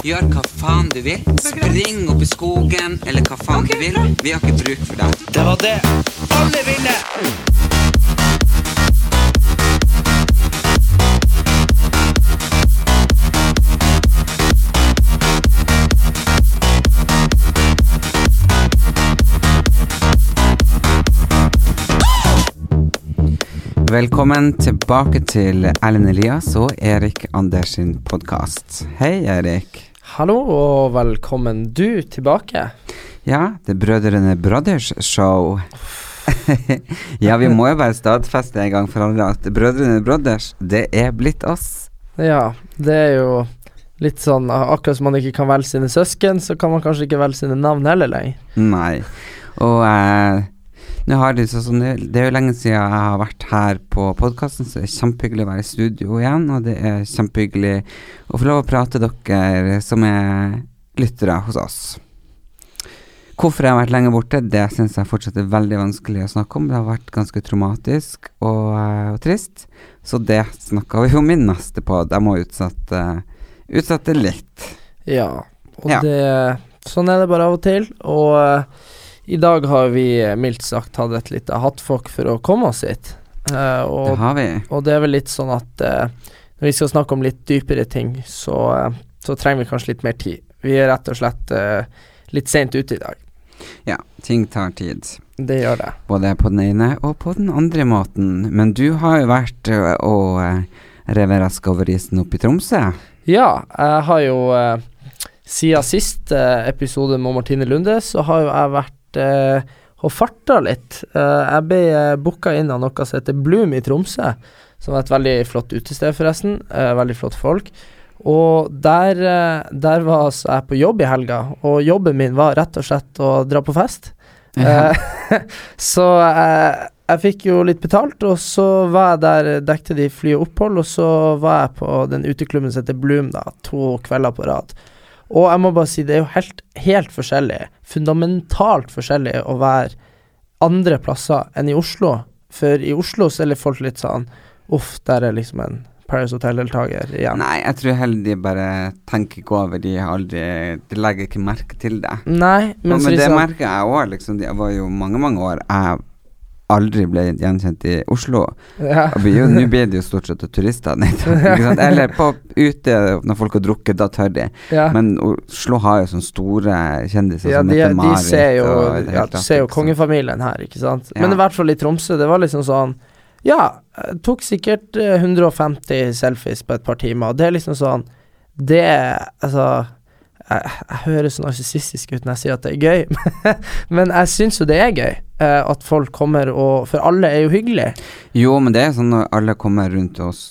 Gjør hva faen du vil. Spring opp i skogen, eller hva faen du vil. Vi har ikke bruk for deg. Det var det alle ville! Velkommen tilbake til Erlend Elias og Erik Anders sin podkast. Hei, Erik. Hallo og velkommen du tilbake. Ja, det er Brødrene Brothers show. ja, vi må jo bare stadfeste en gang for alle at Brødrene Brothers, det er blitt oss. Ja, det er jo litt sånn Akkurat som man ikke kan velge sine søsken, så kan man kanskje ikke velge sine navn heller lenger. Nei. Og eh, det, sånn, det, det er jo lenge siden jeg har vært her på podkasten, så det er kjempehyggelig å være i studio igjen. Og det er kjempehyggelig å få lov å prate dere som er lyttere hos oss. Hvorfor jeg har vært lenge borte, det syns jeg fortsatt er veldig vanskelig å snakke om. Det har vært ganske traumatisk og, eh, og trist, så det snakka vi om i neste pod. Jeg må utsette, utsette litt. Ja, og Ja. det Sånn er det bare av og til. Og eh, i dag har vi mildt sagt hatt et lite hattfolk for å komme oss hit. Eh, Det har vi. og det er vel litt sånn at uh, når vi skal snakke om litt dypere ting, så, uh, så trenger vi kanskje litt mer tid. Vi er rett og slett litt seint ute i dag. Ja, ting tar tid. Det gjør det. Både på den ene og på den andre måten. Men du har jo vært og uh, revet raska over isen oppe i Tromsø. Ja, jeg har jo Siden sist episode med Martine Lunde, så har jo jeg vært eh, og farta litt. Eh, jeg ble eh, booka inn av noe som heter Bloom i Tromsø, som er et veldig flott utested, forresten. Eh, veldig flott folk. Og der, eh, der var altså jeg på jobb i helga, og jobben min var rett og slett å dra på fest. Ja. Så eh, jeg fikk jo litt betalt, og så var jeg der, dekte de fly og opphold, og så var jeg på den uteklubben som heter Bloom, da, to kvelder på rad. Og jeg må bare si, det er jo helt, helt forskjellig, fundamentalt forskjellig å være andre plasser enn i Oslo. For i Oslo så er folk litt sånn Uff, der er liksom en Paris Hotel-deltaker igjen. Nei, jeg tror heller de bare tenker ikke over De aldri De legger ikke merke til det. Nei, Men, men det liksom, merker jeg òg, liksom. Det var jo mange, mange år jeg aldri ble gjenkjent i Oslo. ja. Nå blir det jo stort sett turister. Eller på ute når folk har drukket, da tør de. ja. Men Oslo har jo sånne store kjendiser Ja, som de, heter de Marit. ser jo, og ja, du ser jo kongefamilien her, ikke sant. Men i hvert fall i Tromsø, det var liksom sånn Ja, jeg tok sikkert eh, 150 selfies på et par timer, og det er liksom sånn Det Altså jeg, jeg høres så narsissistisk ut når jeg sier at det er gøy, men jeg syns jo det er gøy. eh, at folk kommer og For alle er jo hyggelige. Jo, men det er sånn når alle kommer rundt oss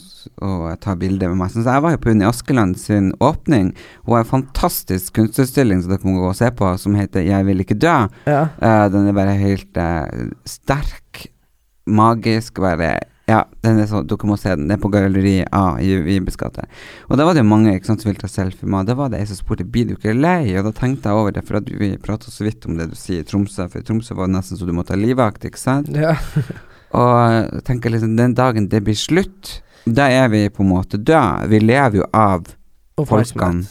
og tar bilder med meg. Sånn, så jeg var jo på Unni Askeland sin åpning, og en fantastisk kunstutstilling som dere må gå og se på, som heter 'Jeg vil ikke dø'. Ja. Eh, den er bare helt uh, sterk, magisk, bare Ja, den så, dere må se den. Den er på Galleri A i Vibes gate. Og da var det jo mange ikke sant, som ville ta selfie med. Da var det ei som spurte blir du ikke lei, og da tenkte jeg over det, for at vi prata så vidt om det du sier i Tromsø, for i Tromsø var det nesten så du måtte ha livvakt, ikke sant? ja. Og tenker liksom, den dagen det blir slutt, da er vi på en måte døde. Vi lever jo av folkene.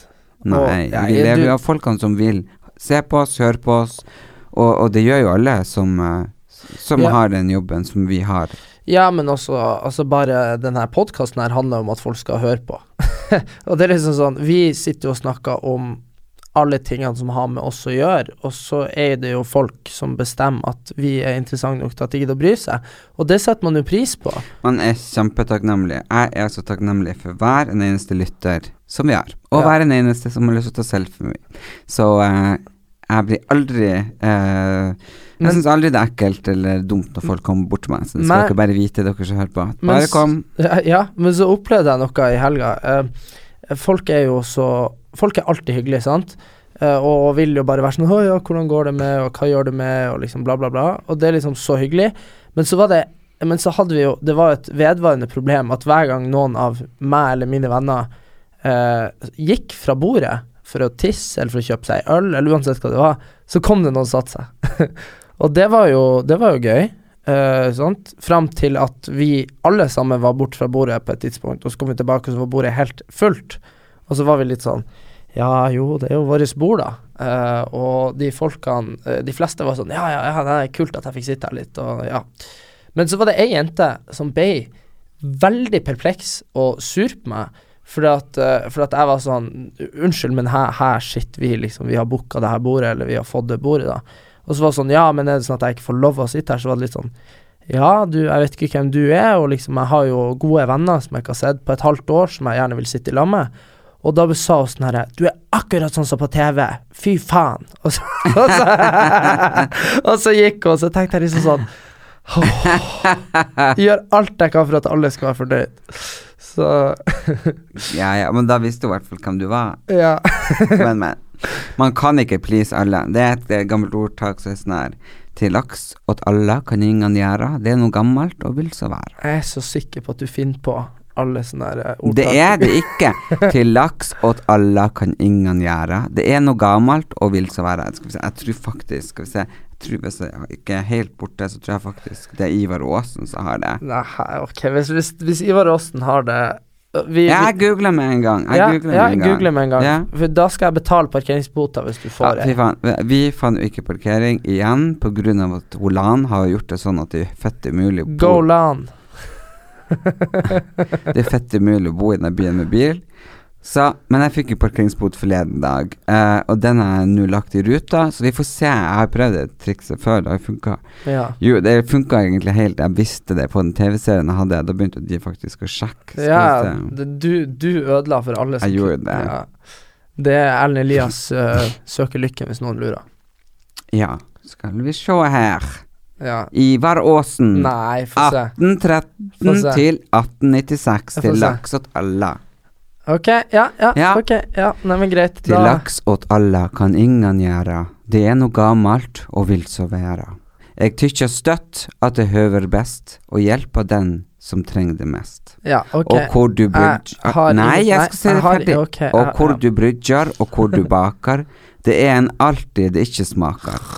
Nei, Og, ja, vi er lever du- jo av folkene som vil se på oss, høre på oss, og, og det gjør jo alle som, eh, som Ja. har den jobben som vi har. Ja, men også altså bare denne podkasten her handler om at folk skal høre på. og det er liksom sånn Vi sitter jo og snakker om alle tingene som har med oss å gjøre, og så er det jo folk som bestemmer at vi er interessante nok til at de gidder å bry seg, og det setter man jo pris på. Man er kjempetakknemlig. Jeg er så takknemlig for hver en eneste lytter som vi har, og Ja. hver en eneste som har lyst til å ta selfie med meg. Så eh, jeg blir aldri eh, Jeg syns aldri det er ekkelt eller dumt når folk kommer bort til meg, så det skal men, dere bare vite, dere som hører på. Bare men, kom. Ja, ja, men så opplevde jeg noe i helga. Eh, folk er jo så Folk er alltid hyggelige, sant? Eh, og vil jo bare være sånn 'Å ja, hvordan går det med, og hva gjør du med', og liksom bla, bla, bla. Og det er liksom så hyggelig. Men så var det Men så hadde vi jo Det var et vedvarende problem at hver gang noen av meg eller mine venner eh, gikk fra bordet for å tisse eller for å kjøpe seg øl, eller uansett hva det var, så kom det noen og satte seg. og det var jo, det var jo gøy. Uh, sånt, Fram til at vi alle sammen var borte fra bordet på et tidspunkt, og så kom vi tilbake, og så var bordet helt fullt. Og så var vi litt sånn Ja, jo, det er jo vårt bord, da. Uh, og de folkene uh, De fleste var sånn Ja, ja, ja, det er kult at jeg fikk sitte her litt, og ja. Men så var det ei jente som ble veldig perpleks og sur på meg. Fordi at, for at jeg var sånn Unnskyld, men her, her sitter vi, liksom. Vi har booka det her bordet, eller vi har fått det bordet, da. Og så var det sånn Ja, men er det sånn at jeg ikke får lov å sitte her? Så var det litt sånn Ja, du, jeg vet ikke hvem du er, og liksom jeg har jo gode venner som jeg ikke har sett på et halvt år, som jeg gjerne vil sitte i lag med. Og da sa hun sånn herre Du er akkurat sånn som på TV. Fy faen. Og så, og så, og så gikk hun, og så tenkte jeg liksom sånn oh, Gjør alt jeg kan for at alle skal være fornøyd. Så Ja, ja, men da visste du i hvert fall hvem du var. Ja. men, men. Man kan ikke please alle. Det er et eh, gammelt ordtak som er sånn her Til laks åt alle kan ingen gjøre. Det er noe gammelt og vil så være. Jeg er så sikker på at du finner på alle sånne eh, ordtak. Det er det ikke. Til laks åt alle kan ingen gjøre. Det er noe gammelt og vil så være. Skal vi se, jeg tror faktisk Skal vi se tror Hvis jeg ikke er helt borte, så tror jeg faktisk det er Ivar Aasen som har det. Nei, ok, hvis, hvis, hvis Ivar Aasen har det vi, jeg googler med en gang. Jeg ja, googler ja, med en gang. Med en gang. Ja. For da skal jeg betale parkeringsbota hvis du får ja, det. Vi fant jo ikke parkering igjen pga. at Olan har gjort det sånn at det er fett umulig å bo Go Lan! det er fett umulig å bo i denne byen med bil. Så, men jeg fikk jo parkeringsbot forleden dag, eh, og den er nå lagt i ruta, så vi får se. Jeg har prøvd det trikset før, det har funka. Ja. Jo, det funka egentlig helt. Jeg visste det på den TV-serien jeg hadde. Da begynte de faktisk å sjekke. Ja, du, du, ødela for alle som Jeg gjorde det. Ja. Det er Erlend Elias uh, søker lykke, hvis noen lurer. Ja, skal vi se her. Ja. Ivar Aasen. Nei, få se. 1813 til 1896 til laks Allah. Ok, ja, ja, ja. ok, ja, nei, men greit. Til laks åt alla kan ingen gjera, det er noe gammalt og vil så være. Jeg tykker støtt at det høver best å hjelpe den som trenger det mest. Ja, ok. Og hvor du brydger Nei, jeg skal si det ferdig. Okay, og hvor du brydger, og hvor du baker, det er en alltid det ikke smaker.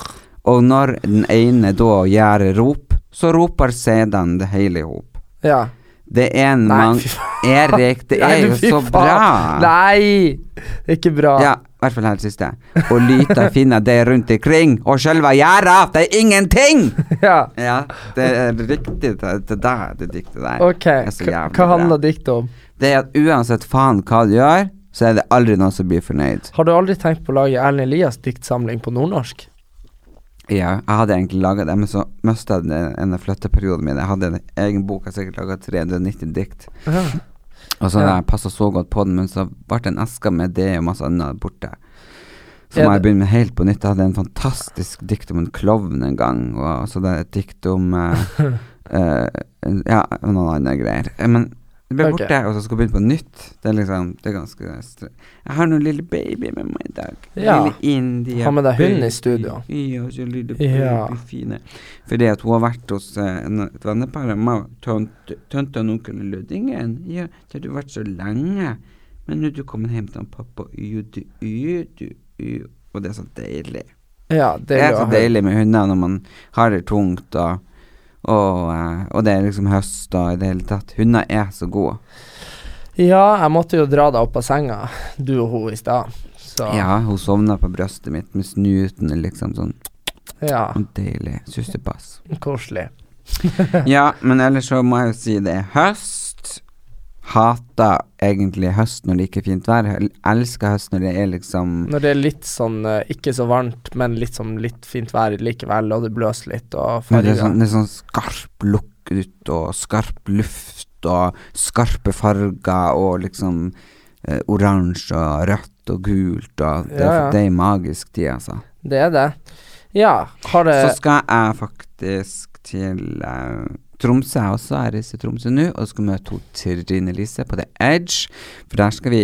Og når den ene da gjør rop, så roper sedan det hele i hop. Ja. Det er en mang... Erik, det er jo så bra! Nei! Det er ikke bra. Ja, i hvert fall helt siste. Og lyta finner det rundt ikring, og sjølve gjerda, det er ingenting! Ja. ja det er riktig, det, det der, det diktet der. Ok, hva handler diktet om? Det er at uansett faen hva du gjør, så er det aldri noen som blir fornøyd. Har du aldri tenkt på å lage Erlend Elias diktsamling på nordnorsk? Ja, jeg hadde egentlig laga det, men så mista jeg den ene flytteperioden min. Jeg hadde en egen bok, jeg har sikkert laga 390 dikt. Ja. Og så ja. jeg passa så godt på den, men så ble en eske med det og masse annet borte. Så må jeg begynne med helt på nytt. Jeg hadde en fantastisk dikt om en klovn en gang, og så det er et dikt om uh, uh, Ja, noen andre greier. Men det ble borte, og så skal begynne på nytt. Det er liksom Det er ganske Jeg har noen lille baby med meg i dag. Ja. Lille India. Har med deg hund i studio. Ja, så lille ja. fine. Fordi at hun har vært hos uh, et vennepar av meg, tante og onkel Luddingen. Ja, det har du vært så lenge. Men nå er du kommet hjem til pappa, y, du, y, du, y. Og det er så deilig. Ja, det, det er så deilig med hunder når man har det tungt og og, eh, og, det er liksom høst og i det hele tatt. Hunder er så gode. Ja, jeg måtte jo dra deg opp av senga, du og hun i stad. Ja, hun sovna på brystet mitt med snuten liksom sånn ja. deilig. Sussepass. Koselig. ja, men ellers så må jeg jo si det er høst hater egentlig høst når det ikke er fint vær. Jeg elsker høst når det er liksom Når det er litt sånn uh, ikke så varmt, men litt sånn litt fint vær likevel, og det blåser litt og farger. Det er sånn, det er sånn skarp lukt og skarp luft, og skarpe farger, og liksom eh, oransje og rødt og gult, og det, ja, ja. det er magisk tid, altså. Det er det. Ja, har det Så skal jeg faktisk til uh, Tromsø er også. Jeg reiser til Tromsø nå og skal møte Trine Lise på The Edge. For der skal vi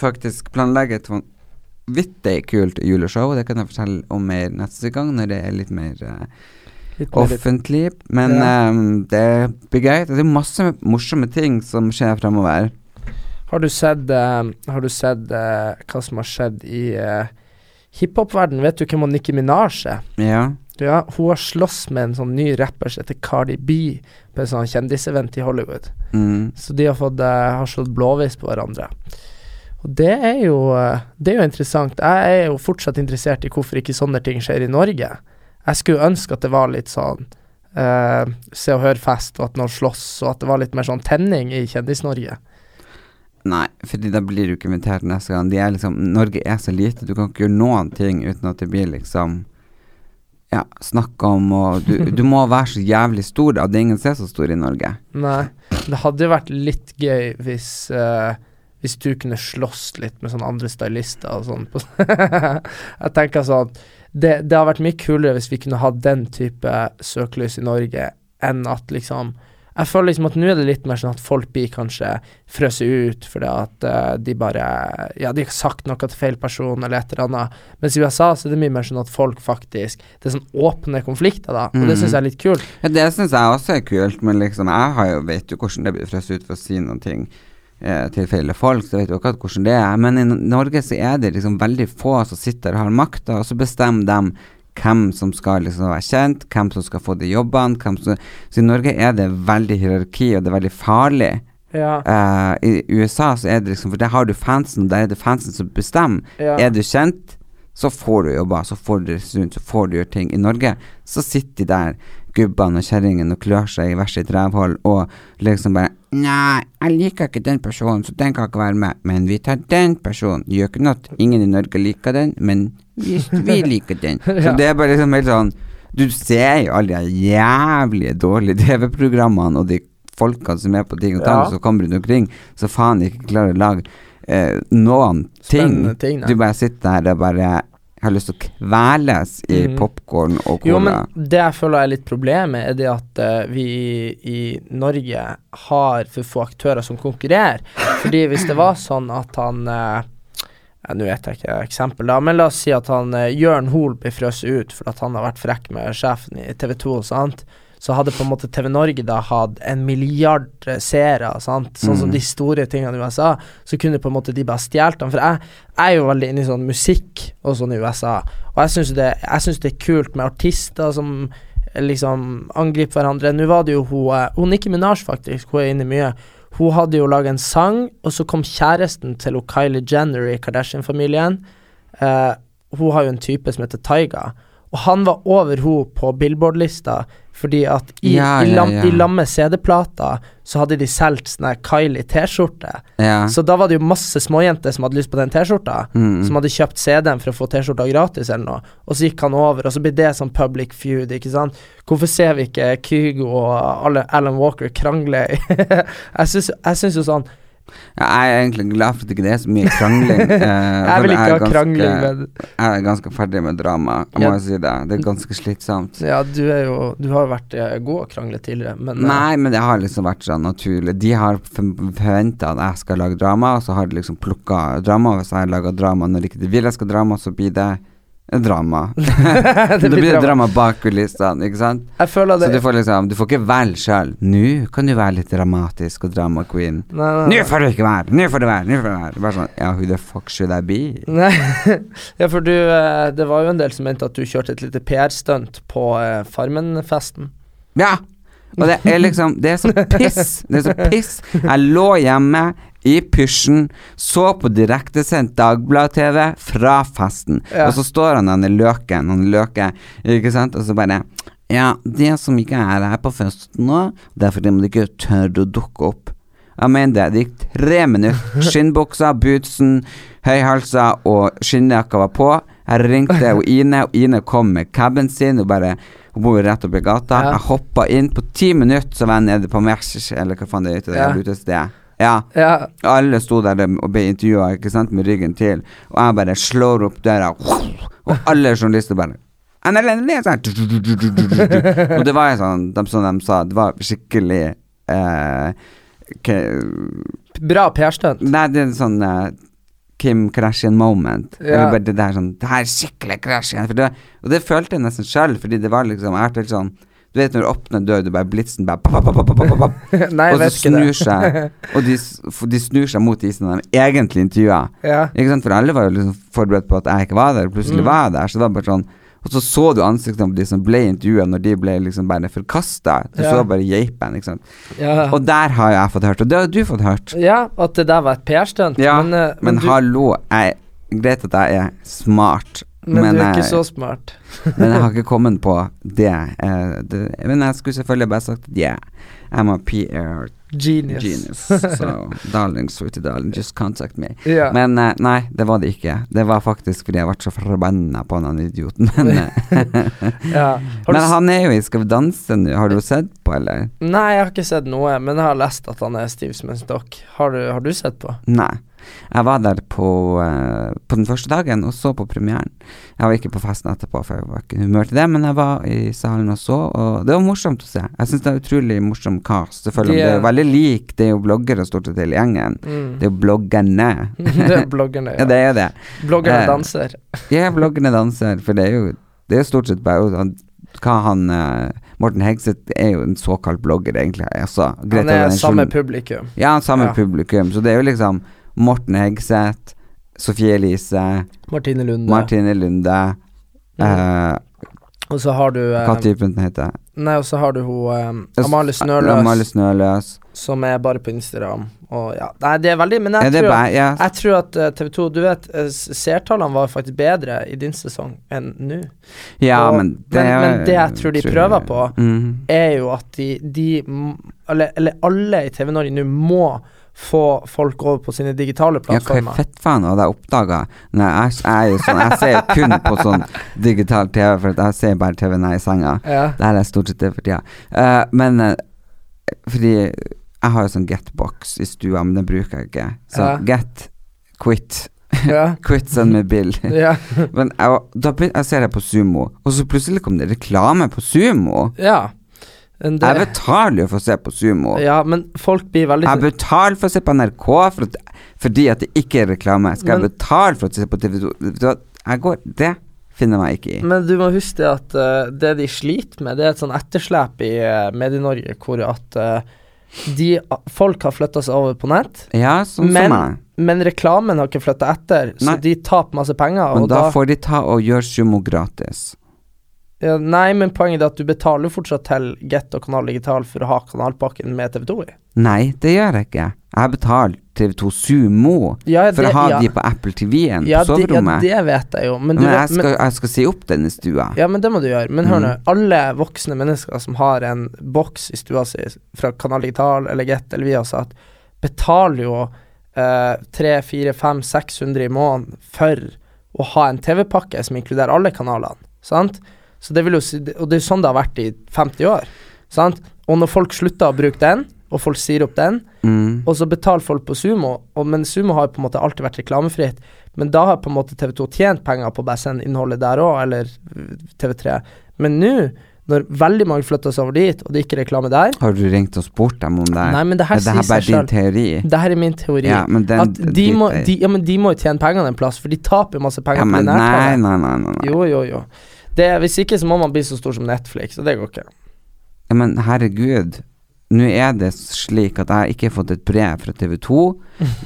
faktisk planlegge et vanvittig kult juleshow. og Det kan jeg fortelle om mer neste gang, når det er litt mer uh, Litt offentlig. Men Ja. um, det blir gøy. Det er masse morsomme ting som skjer fremover. Har du sett, uh, har du sett uh, hva som har skjedd i uh, hiphop-verdenen? Vet du hvem Nikki Minaj er? Ja. Ja, hun har slåss med en sånn ny rapper som heter Cardi B på en sånn kjendisevent i Hollywood. Mm. Så de har, fått, uh, har slått blåveis på hverandre. Og det er jo eh, Det er jo interessant. Jeg er jo fortsatt interessert i hvorfor ikke sånne ting skjer i Norge. Jeg skulle ønske at det var litt sånn uh, Se og Hør-fest, og at noen slåss, og at det var litt mer sånn tenning i Kjendis-Norge. Nei, fordi da blir du ikke invitert neste gang. De er liksom, Norge er så lite, du kan ikke gjøre noen ting uten at det blir liksom Ja, snakke om og du, du må være så jævlig stor, da. Det er ingen som er så stor i Norge. Nei. Det hadde jo vært litt gøy hvis uh, hvis du kunne slåss litt med sånne andre stylister og sånn. jeg tenker sånn det, det har vært mye kulere hvis vi kunne hatt den type søkelys i Norge, enn at liksom Jeg føler liksom at nå er det litt mer sånn at folk blir kanskje frøset ut fordi at uh, de bare Ja, de har sagt noe til feil person eller et eller annet. Mens i USA så er det mye mer sånn at folk faktisk Det er sånn åpne konflikter, da. Og det syns jeg er litt kult. Ja, det syns jeg også er kult, men liksom, jeg har jo, vet jo hvordan det blir frøst ut for å si noen ting eh, til feil folk, så vet jo akkurat hvordan det er. Men i Norge så er det liksom veldig få som sitter og har makta, og så bestemmer de hvem som skal liksom være kjent, hvem som skal få de jobbene. Som, så i Norge er det veldig hierarki, og det er veldig farlig. Ja. Uh, I USA så er det liksom For der har du fansen, der er det fansen som bestemmer. Ja. Er du kjent, så får du jobber, så får du reise rundt, så får du gjøre ting. I Norge så sitter de der gubbene og kjerringene og klør seg i hvert sitt rævhold og liksom bare Nei, jeg liker ikke den personen, så den kan ikke være med. Men vi tar den personen. Gjør ikke noe ingen i Norge liker den, men vi, vi liker den. Så det er bare liksom helt sånn Du ser jo alle de jævlige dårlige TV-programmene og de folkene som er på ting og tang, Ja. som kommer rundt omkring, så faen ikke klarer å lage eh, noen ting. Spennende ting, du bare sitter der og bare har lyst til å kveles i mm. popkorn og Jo, men det jeg føler er litt problemet, er det at uh, vi i Norge har for få aktører som konkurrerer. Fordi hvis det var sånn at han eh, ja, Nå vet jeg ikke eksempel, da, men la oss si at han eh, Jørn Hoel blir frøst ut for at han har vært frekk med sjefen i TV 2, sant. Så hadde på en måte TV Norge da hatt en milliard eh, seere, sant. Sånn som Mhm. de store tingene i USA. Så kunne på en måte de bare stjålet dem. For jeg, jeg er jo veldig inne i sånn musikk og sånn i USA. Og jeg syns det, det er kult med artister som eh, liksom angriper hverandre. Nå var det jo hun eh, Hun Nikki Minaj, faktisk. Hun er inne mye. Hun hadde jo laga en sang, og så kom kjæresten til Kylie Jenner i Kardashian-familien. Eh, hun har jo en type som heter Taiga. Og han var over hun på Billboard-lista fordi at i, Ja, i, lam, ja. i lamme CD-plata så hadde de solgt sånn her Kylie T-skjorte. Ja. Så da var det jo masse småjenter som hadde lyst på den T-skjorta. Mm. Som hadde kjøpt CD-en for å få T-skjorta gratis eller noe. Og så gikk han over, og så ble det sånn public feud, ikke sant. Hvorfor ser vi ikke Kygo og Alan Walker krangle? jeg syns jo sånn Ja, jeg er egentlig glad for at det ikke er så mye krangling. eh, Jeg vil ikke jeg ha krangling, med Jeg er ganske ferdig med drama, jeg må Ja. jo si det. Det er ganske slitsomt. Ja, du jo Du har jo vært eh, god å krangle tidligere, men eh, Nei, men det har liksom vært sånn naturlig. De har forventa at jeg skal lage drama, og så har de liksom plukka drama. Hvis jeg laga drama når ikke de vil jeg skal drama, så blir det et drama. det blir det drama. drama bak kulissene, ikke sant? Jeg føler Så du får liksom Du får ikke velge sjøl. Nå kan du være litt dramatisk og drama queen. Nei, nei, Nå får du ikke være! Nå får du være! Nå får du være! Bare sånn Ja, who the fuck should I be? Nei, ja, for du eh, Det var jo en del som mente at du kjørte et lite PR-stunt på eh, Farmen-festen. Ja! Og det er liksom Det er så piss. Det er så piss. Jeg lå hjemme i pysjen, så på direktesendt Dagblad-TV fra festen, Ja. og så står han denne løken, han løke, ikke sant, og så bare Ja, det som ikke er her på festen nå, det er fordi de ikke tør å dukke opp. Jeg mener det. Det gikk tre minutter. Skinnbuksa, bootsen, høyhalsa og skinnjakka var på. Jeg ringte og Ine, og Ine kom med caben sin og bare Hun bor jo rett oppi gata. Ja. Jeg hoppa inn. På ti minutter så var jeg nede på Merch, eller hva faen det heter, det Ja. Ja. Ja, Alle sto der og ble intervjua, med ryggen til, og jeg bare slår opp døra, og alle journalister bare sånn. Og det var jo sånn, de, som de sa, det var skikkelig eh, bra PR-stunt. Nei, det er sånn eh, Kim Kardashian moment. Ja. Eller bare det der sånn Det her er skikkelig Kardashian. For det, og det følte jeg nesten sjøl, fordi det var liksom Jeg har vært helt sånn Du vet når du åpner en dør, du bare blitsen bare pop, pop, pop, Nei, Og så snur seg Og de, de snur seg mot de som de egentlig intervjua. Ja. Ikke sant, for alle var jo liksom forberedt på at jeg ikke var der, og plutselig Mm. var jeg der. Så det var bare sånn Og så så du ansiktene på de som ble intervjua, når de ble liksom bare forkasta. Du Ja. så bare geipen, ikke sant. Ja. Og der har jeg fått hørt, og det har du fått hørt. ja, at det der var et PR-stunt. Ja, men, men, Men du, hallo, jeg Greit at jeg er smart, men, men, du er ikke så smart. men jeg har ikke kommet på det. eh, det. Men jeg skulle selvfølgelig bare sagt yeah, I'm a PR Genius. genius. So darling, sweetie darling, just contact me. Yeah. Men eh, nei, det var det ikke. Det var faktisk fordi jeg ble så forbanna på han idioten. Men, eh, ja. Men han er jo i Skal vi danse nå, har du sett på, eller? Nei, jeg har ikke sett noe, men jeg har lest at han er stiv som en stokk. Har har du sett på? Nei. Jeg var der på, uh, på den første dagen og så på premieren. Jeg var ikke på festen etterpå, for jeg var ikke i humør til det, men jeg var i salen og så, og det var morsomt å se. Jeg syns det er utrolig morsom cast. Selvfølgelig, De det er jo veldig lik, det er jo bloggere stort sett hele gjengen. Mm. Det er jo bloggerne. det er bloggerne. ja, det er det. Bloggerne Eh, danser. Ja, bloggerne danser, for det er jo Det er jo stort sett bare han- hva han eh, Morten Hegseth er jo en såkalt blogger, egentlig. Altså, Han er samme publikum. Ja, samme Ja. publikum. Så det er jo liksom Morten Hegseth, Sofie Elise, Martine Lunde. Martine Lunde eh, Og så har du eh, Hva typen heter Nei, og så har du hun eh, Amalie Snøløs, Amalie Snøløs. som er bare på Instagram. Og ja, Nei, det er veldig Men jeg, tror, bare ja. jeg tror at uh, TV 2 Du vet, uh, seertallene var faktisk bedre i din sesong enn nå. ja, og- men det men- men det jeg tror de prøver på, mm. Er jo at de, de eller, eller alle i TV Norge nå må få folk over på sine digitale Ja, hva er plattformer. fettfaen hadde jeg oppdaga jeg, jeg sånn Jeg ser kun på sånn digital TV, for jeg ser bare TV når jeg er i senga. Ja. Det her er stort sett det for tida. Uh, men uh, fordi jeg har jo sånn Getbox i stua, men den bruker jeg ikke. Så Ja. Get, quit, ja. quit send me bill. ja. men jeg, da jeg ser jeg på Sumo, og så plutselig kom det reklame på Sumo. ja. Det- Jeg betaler jo for å se på Sumo. ja, men folk blir veldig Jeg betaler for å se på NRK for at, fordi at det ikke er reklame. Skal Men- jeg betale for å se på TV2? Vet du hva? Jeg går Det finner jeg meg ikke i. Men du må huske at uh, det de sliter med, det er et sånn etterslep i uh, Medie-Norge hvor at uh, de, folk har flytta seg over på nett, Ja, sånn men, som meg. men reklamen har ikke flytta etter, så Nei. de taper masse penger. Men da da, får de ta og gjøre Sumo gratis. Ja, nei, men poenget er at du betaler fortsatt til Get og Kanal Digital for å ha kanalpakken med TV2 i. Nei, det gjør jeg ikke. Jeg betaler TV2 Sumo Ja, for å ha ja. de på Apple TV-en Ja, på det, ja, det vet jeg jo, men du men, jeg skal, jeg skal si opp den i stua. Ja, men det må du gjøre. Men hør nå, Mm. alle voksne mennesker som har en boks i stua si fra Kanal Digital eller Get eller Viasat, betaler jo eh, 300 400 500 600 i måneden for å ha en TV-pakke som inkluderer alle kanalene. Sant? Så det vil jo si, og det er sånn det har vært i 50 år. Sant? Og når folk slutter å bruke den, og folk sier opp den, Mm. og så betaler folk på Sumo, og, men Sumo har på en måte alltid vært reklamefritt. Men da har på en måte TV2 tjent penger på å bare sende innholdet der òg, eller uh, TV3. Men nå, når veldig mange flytter seg over dit, og det er ikke reklame der Har du ringt og spurt dem om det? Nei, men det her er det her bare din teori? Det her er min teori. Ja, men den at de må, de, ja, men de må jo tjene pengene en plass, for de taper masse penger Ja, på men nei, nei, nei, nei, nei. Jo, jo, jo. Det, hvis ikke så må man bli så stor som Netflix, og det går ikke. Ja, men herregud. Nå er det slik at jeg ikke har fått et brev fra TV2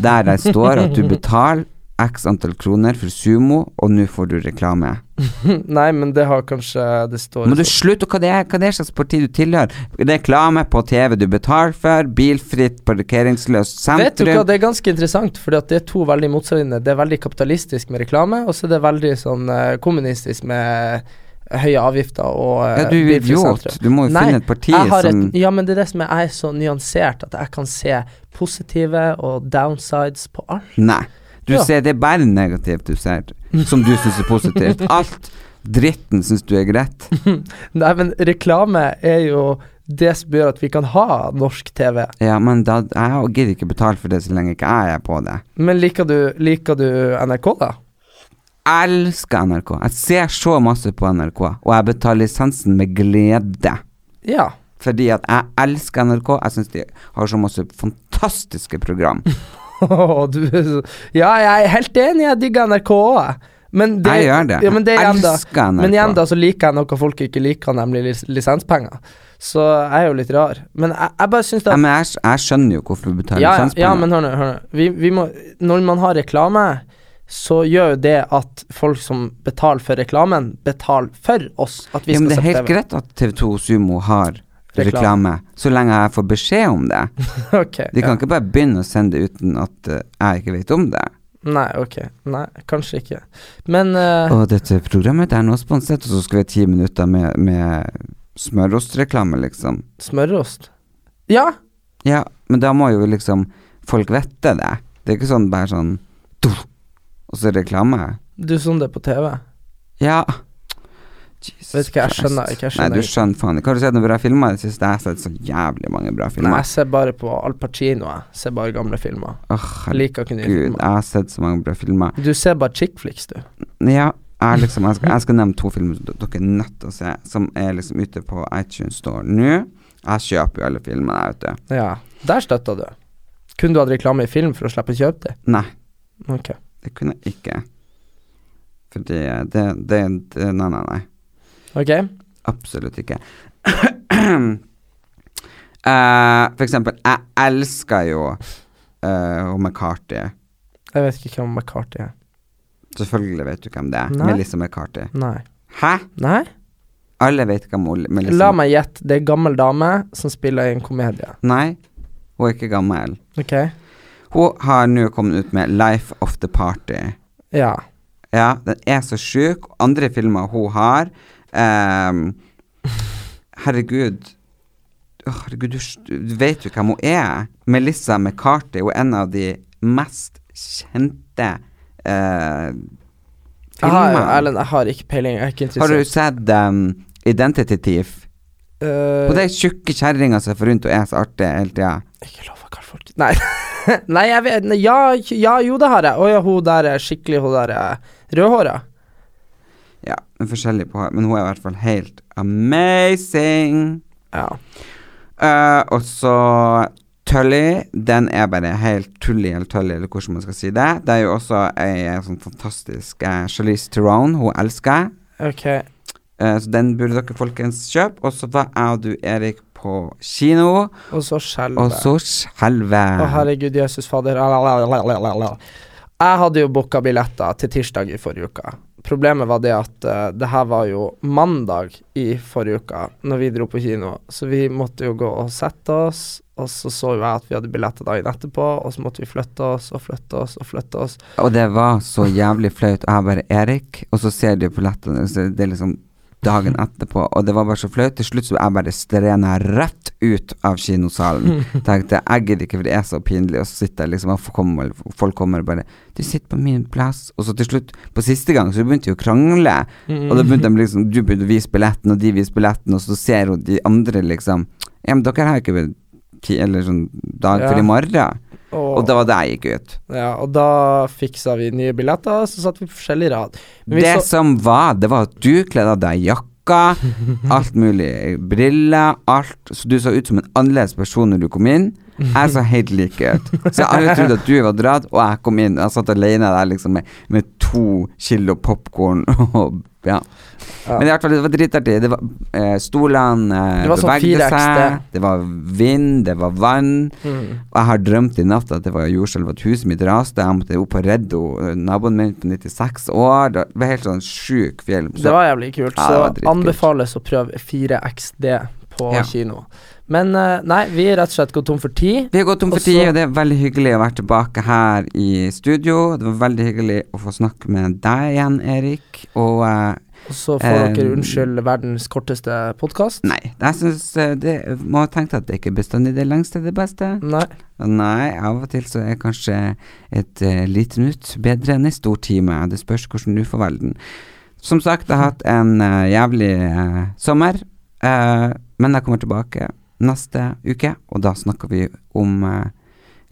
der det står at du betaler x antall kroner for Sumo, og nå får du reklame. Nei, men det har kanskje Det står Må du slutte hva det er, hva det er slags parti du tilhører? Reklame på TV du betaler for, bilfritt, parkeringsløst Vet du hva, det er ganske interessant, for det er to veldig motstridende. Det er veldig kapitalistisk med reklame, og så er det veldig sånn eh, kommunistisk med høye avgifter og eh, Ja, du er idiot. Du må jo Nei, finne et parti som et, Ja, men det er det som er, jeg er så nyansert at jeg kan se positive og downsides på alt. Nei. Du Ja. ser det er bare negativt du ser, som du syns er positivt. Alt dritten syns du er greit. Nei, men reklame er jo det som gjør at vi kan ha norsk TV. Ja, men da, jeg gidder ikke betale for det så lenge ikke jeg er på det. Men liker du, liker du NRK, da? Jeg elsker NRK. Jeg ser så masse på NRK, og jeg betaler lisensen med glede. Ja. Fordi at jeg elsker NRK. Jeg syns de har så masse fantastiske program. du, ja, jeg er helt enig, jeg digger NRK òg. Men det, Jeg gjør det. Ja, men det jeg Elsker NRK. men igjen da så liker jeg noe folk ikke liker, nemlig lis lisenspenger. Så jeg er jo litt rar. Men jeg, jeg bare syns Ja, men jeg, jeg skjønner jo hvorfor du betaler ja, ja, lisenspenger. ja, men hør nå, hør nå. Vi, vi må, når man har reklame, så gjør jo det at folk som betaler for reklamen, betaler for oss. At vi ja, men det er helt greit at TV2 Sumo har Reklame. reklame, så lenge jeg får beskjed om det. ok. De kan ja. ikke bare begynne å sende det uten at uh, jeg ikke vet om det. Nei, ok. Nei, kanskje ikke. Men uh, Og dette programmet er nå sponset, og så skal vi ha ti minutter med, med smørostreklame, liksom. smørost Ja, Ja, men da må jo liksom folk vite det. Det er ikke sånn bare sånn Og så reklame. du så det på TV. Ja. Jesus Vet ikke, jeg skjønner ikke, jeg skjønner Nei, du skjønner faen ikke. Har du sett noen bra filmer Jeg det? Jeg har sett så jævlig mange bra Nei, filmer. jeg ser bare på Al Pacino, jeg. Ser bare gamle filmer. Åh, Jeg liker ikke nye herregud, filmer. jeg har sett så mange bra filmer. Du ser bare chick flicks, du. Ja, jeg, liksom, jeg, skal, jeg skal nevne to filmer som dere er nødt til å se, som er liksom ute på iTunes Store nå. Jeg kjøper jo alle filmene, jeg, vet du. Ja. Der støtta du. Kunne du hatt reklame i film for å slippe å kjøpe det? Nei, Okay. det kunne jeg ikke. Fordi det, det, det Nei, nei, nei. Ok. Absolutt ikke. Uh, for eksempel, jeg elsker jo uh, McCarthy. Jeg vet ikke hvem McCarthy er. Selvfølgelig vet du hvem det er. Nei. Melissa McCarthy. Nei. Hæ? Nei? Alle vet hvem hun Melissa La meg gjette. Det er gammel dame som spiller i en komedie. Nei, hun er ikke gammel. Ok? Hun har nå kommet ut med Life of the Party. Ja. Ja, den er så sjuk. Andre filmer hun har ehm, Herregud. Herregud, du, du vet jo hvem hun er. Melissa McCarthy. Hun er en av de mest kjente uh, filmene. Erlend, jeg har ikke peiling. Jeg er ikke Har du sett um, Identity Thief? Uh, det er tjukke kjerringa som får rundt og er så artig hele tida. Ikke lov å kalle folk Nei. Nei, jeg vet ja, ja, jo, det har jeg. Å ja, hun der er skikkelig Hun der er rødhåra. Men forskjellig på Men hun er i hvert fall helt amazing. Ja. Uh, og så Tully, den er bare helt tullig eller tullig, eller hvordan man skal si det. Det er jo også ei sånn fantastisk uh, Charlize Theron, hun elsker jeg. Ok. Eh, så den burde dere folkens kjøpe. Og så var jeg og du, Erik, på kino, Og så skjelver og så skjelver. Å, herregud, Jesus fader. Jeg hadde jo booka billetter til tirsdag i forrige uke. Problemet var det at uh, det her var jo mandag i forrige uke når vi dro på kino, så vi måtte jo gå og sette oss, og så så jo jeg at vi hadde billetter dagen etterpå, og så måtte vi flytte oss og flytte oss og flytte oss. Og det var så jævlig flaut. Jeg bare Erik, og så ser de på lettene, så det er liksom dagen etterpå, og det var bare så flaut. Til slutt så jeg bare strena rett ut av kinosalen. Tenkte jeg gidder ikke, for det er så pinlig Og så sitter jeg liksom, og folk kommer, folk kommer og bare 'Du sitter på min plass.' Og så til slutt, på siste gang, så begynte de å krangle. Og da begynte de liksom Du begynte å vise billetten, og de viser billetten, og så ser hun de andre liksom 'Ja, men dere har ikke eller sånn dag for Ja. i morgen'. Og, Og det var der jeg gikk ut. ja, og da fiksa vi nye billetter, så satt vi på forskjellig rad. Det så- som var, det var at du kledde av deg jakka, alt mulig, briller, alt. Så du så ut som en annerledes person når du kom inn. Jeg så helt lik ut. Så alle trodde at du var dratt, og jeg kom inn. Jeg satt alene der liksom med, med to kilo popkorn og ja. Men i hvert fall, det var dritartig. Det var eh, Stolene eh, var sånn bevegde seg. Det var vind, det var vann. Mm. Og jeg har drømt i natt at det var jordskjelv, at huset mitt raste. Jeg måtte opp og redde naboen min på 96 år. Det var helt sånn sjuk film. Det var jævlig kult, Ja, var så anbefales å prøve 4XD på Ja. kino. Men eh, nei, vi er rett og slett gått tom for tid. Vi har gått tom for tid, og det er veldig hyggelig å være tilbake her i studio. Det var veldig hyggelig å få snakke med deg igjen, Erik. Og eh, Og så får Eh, dere unnskylde verdens korteste podkast. nei, jeg syns det må ha tenkt at det ikke bestandig det lengste det beste. Nei. Nei, av og til så er kanskje et uh, lite minutt bedre enn en stor time. Det spørs hvordan du får velge den. Som sagt, jeg har hatt en uh, jævlig uh, sommer, men jeg kommer tilbake neste uke, og da snakker vi om eh,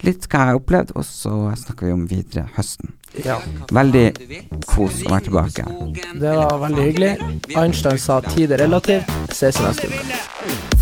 litt hva jeg har opplevd, og så snakker vi om videre høsten. Ja. Veldig kos å være tilbake. Det var veldig hyggelig. Einstein sa tid er relativt. Ses i neste uke.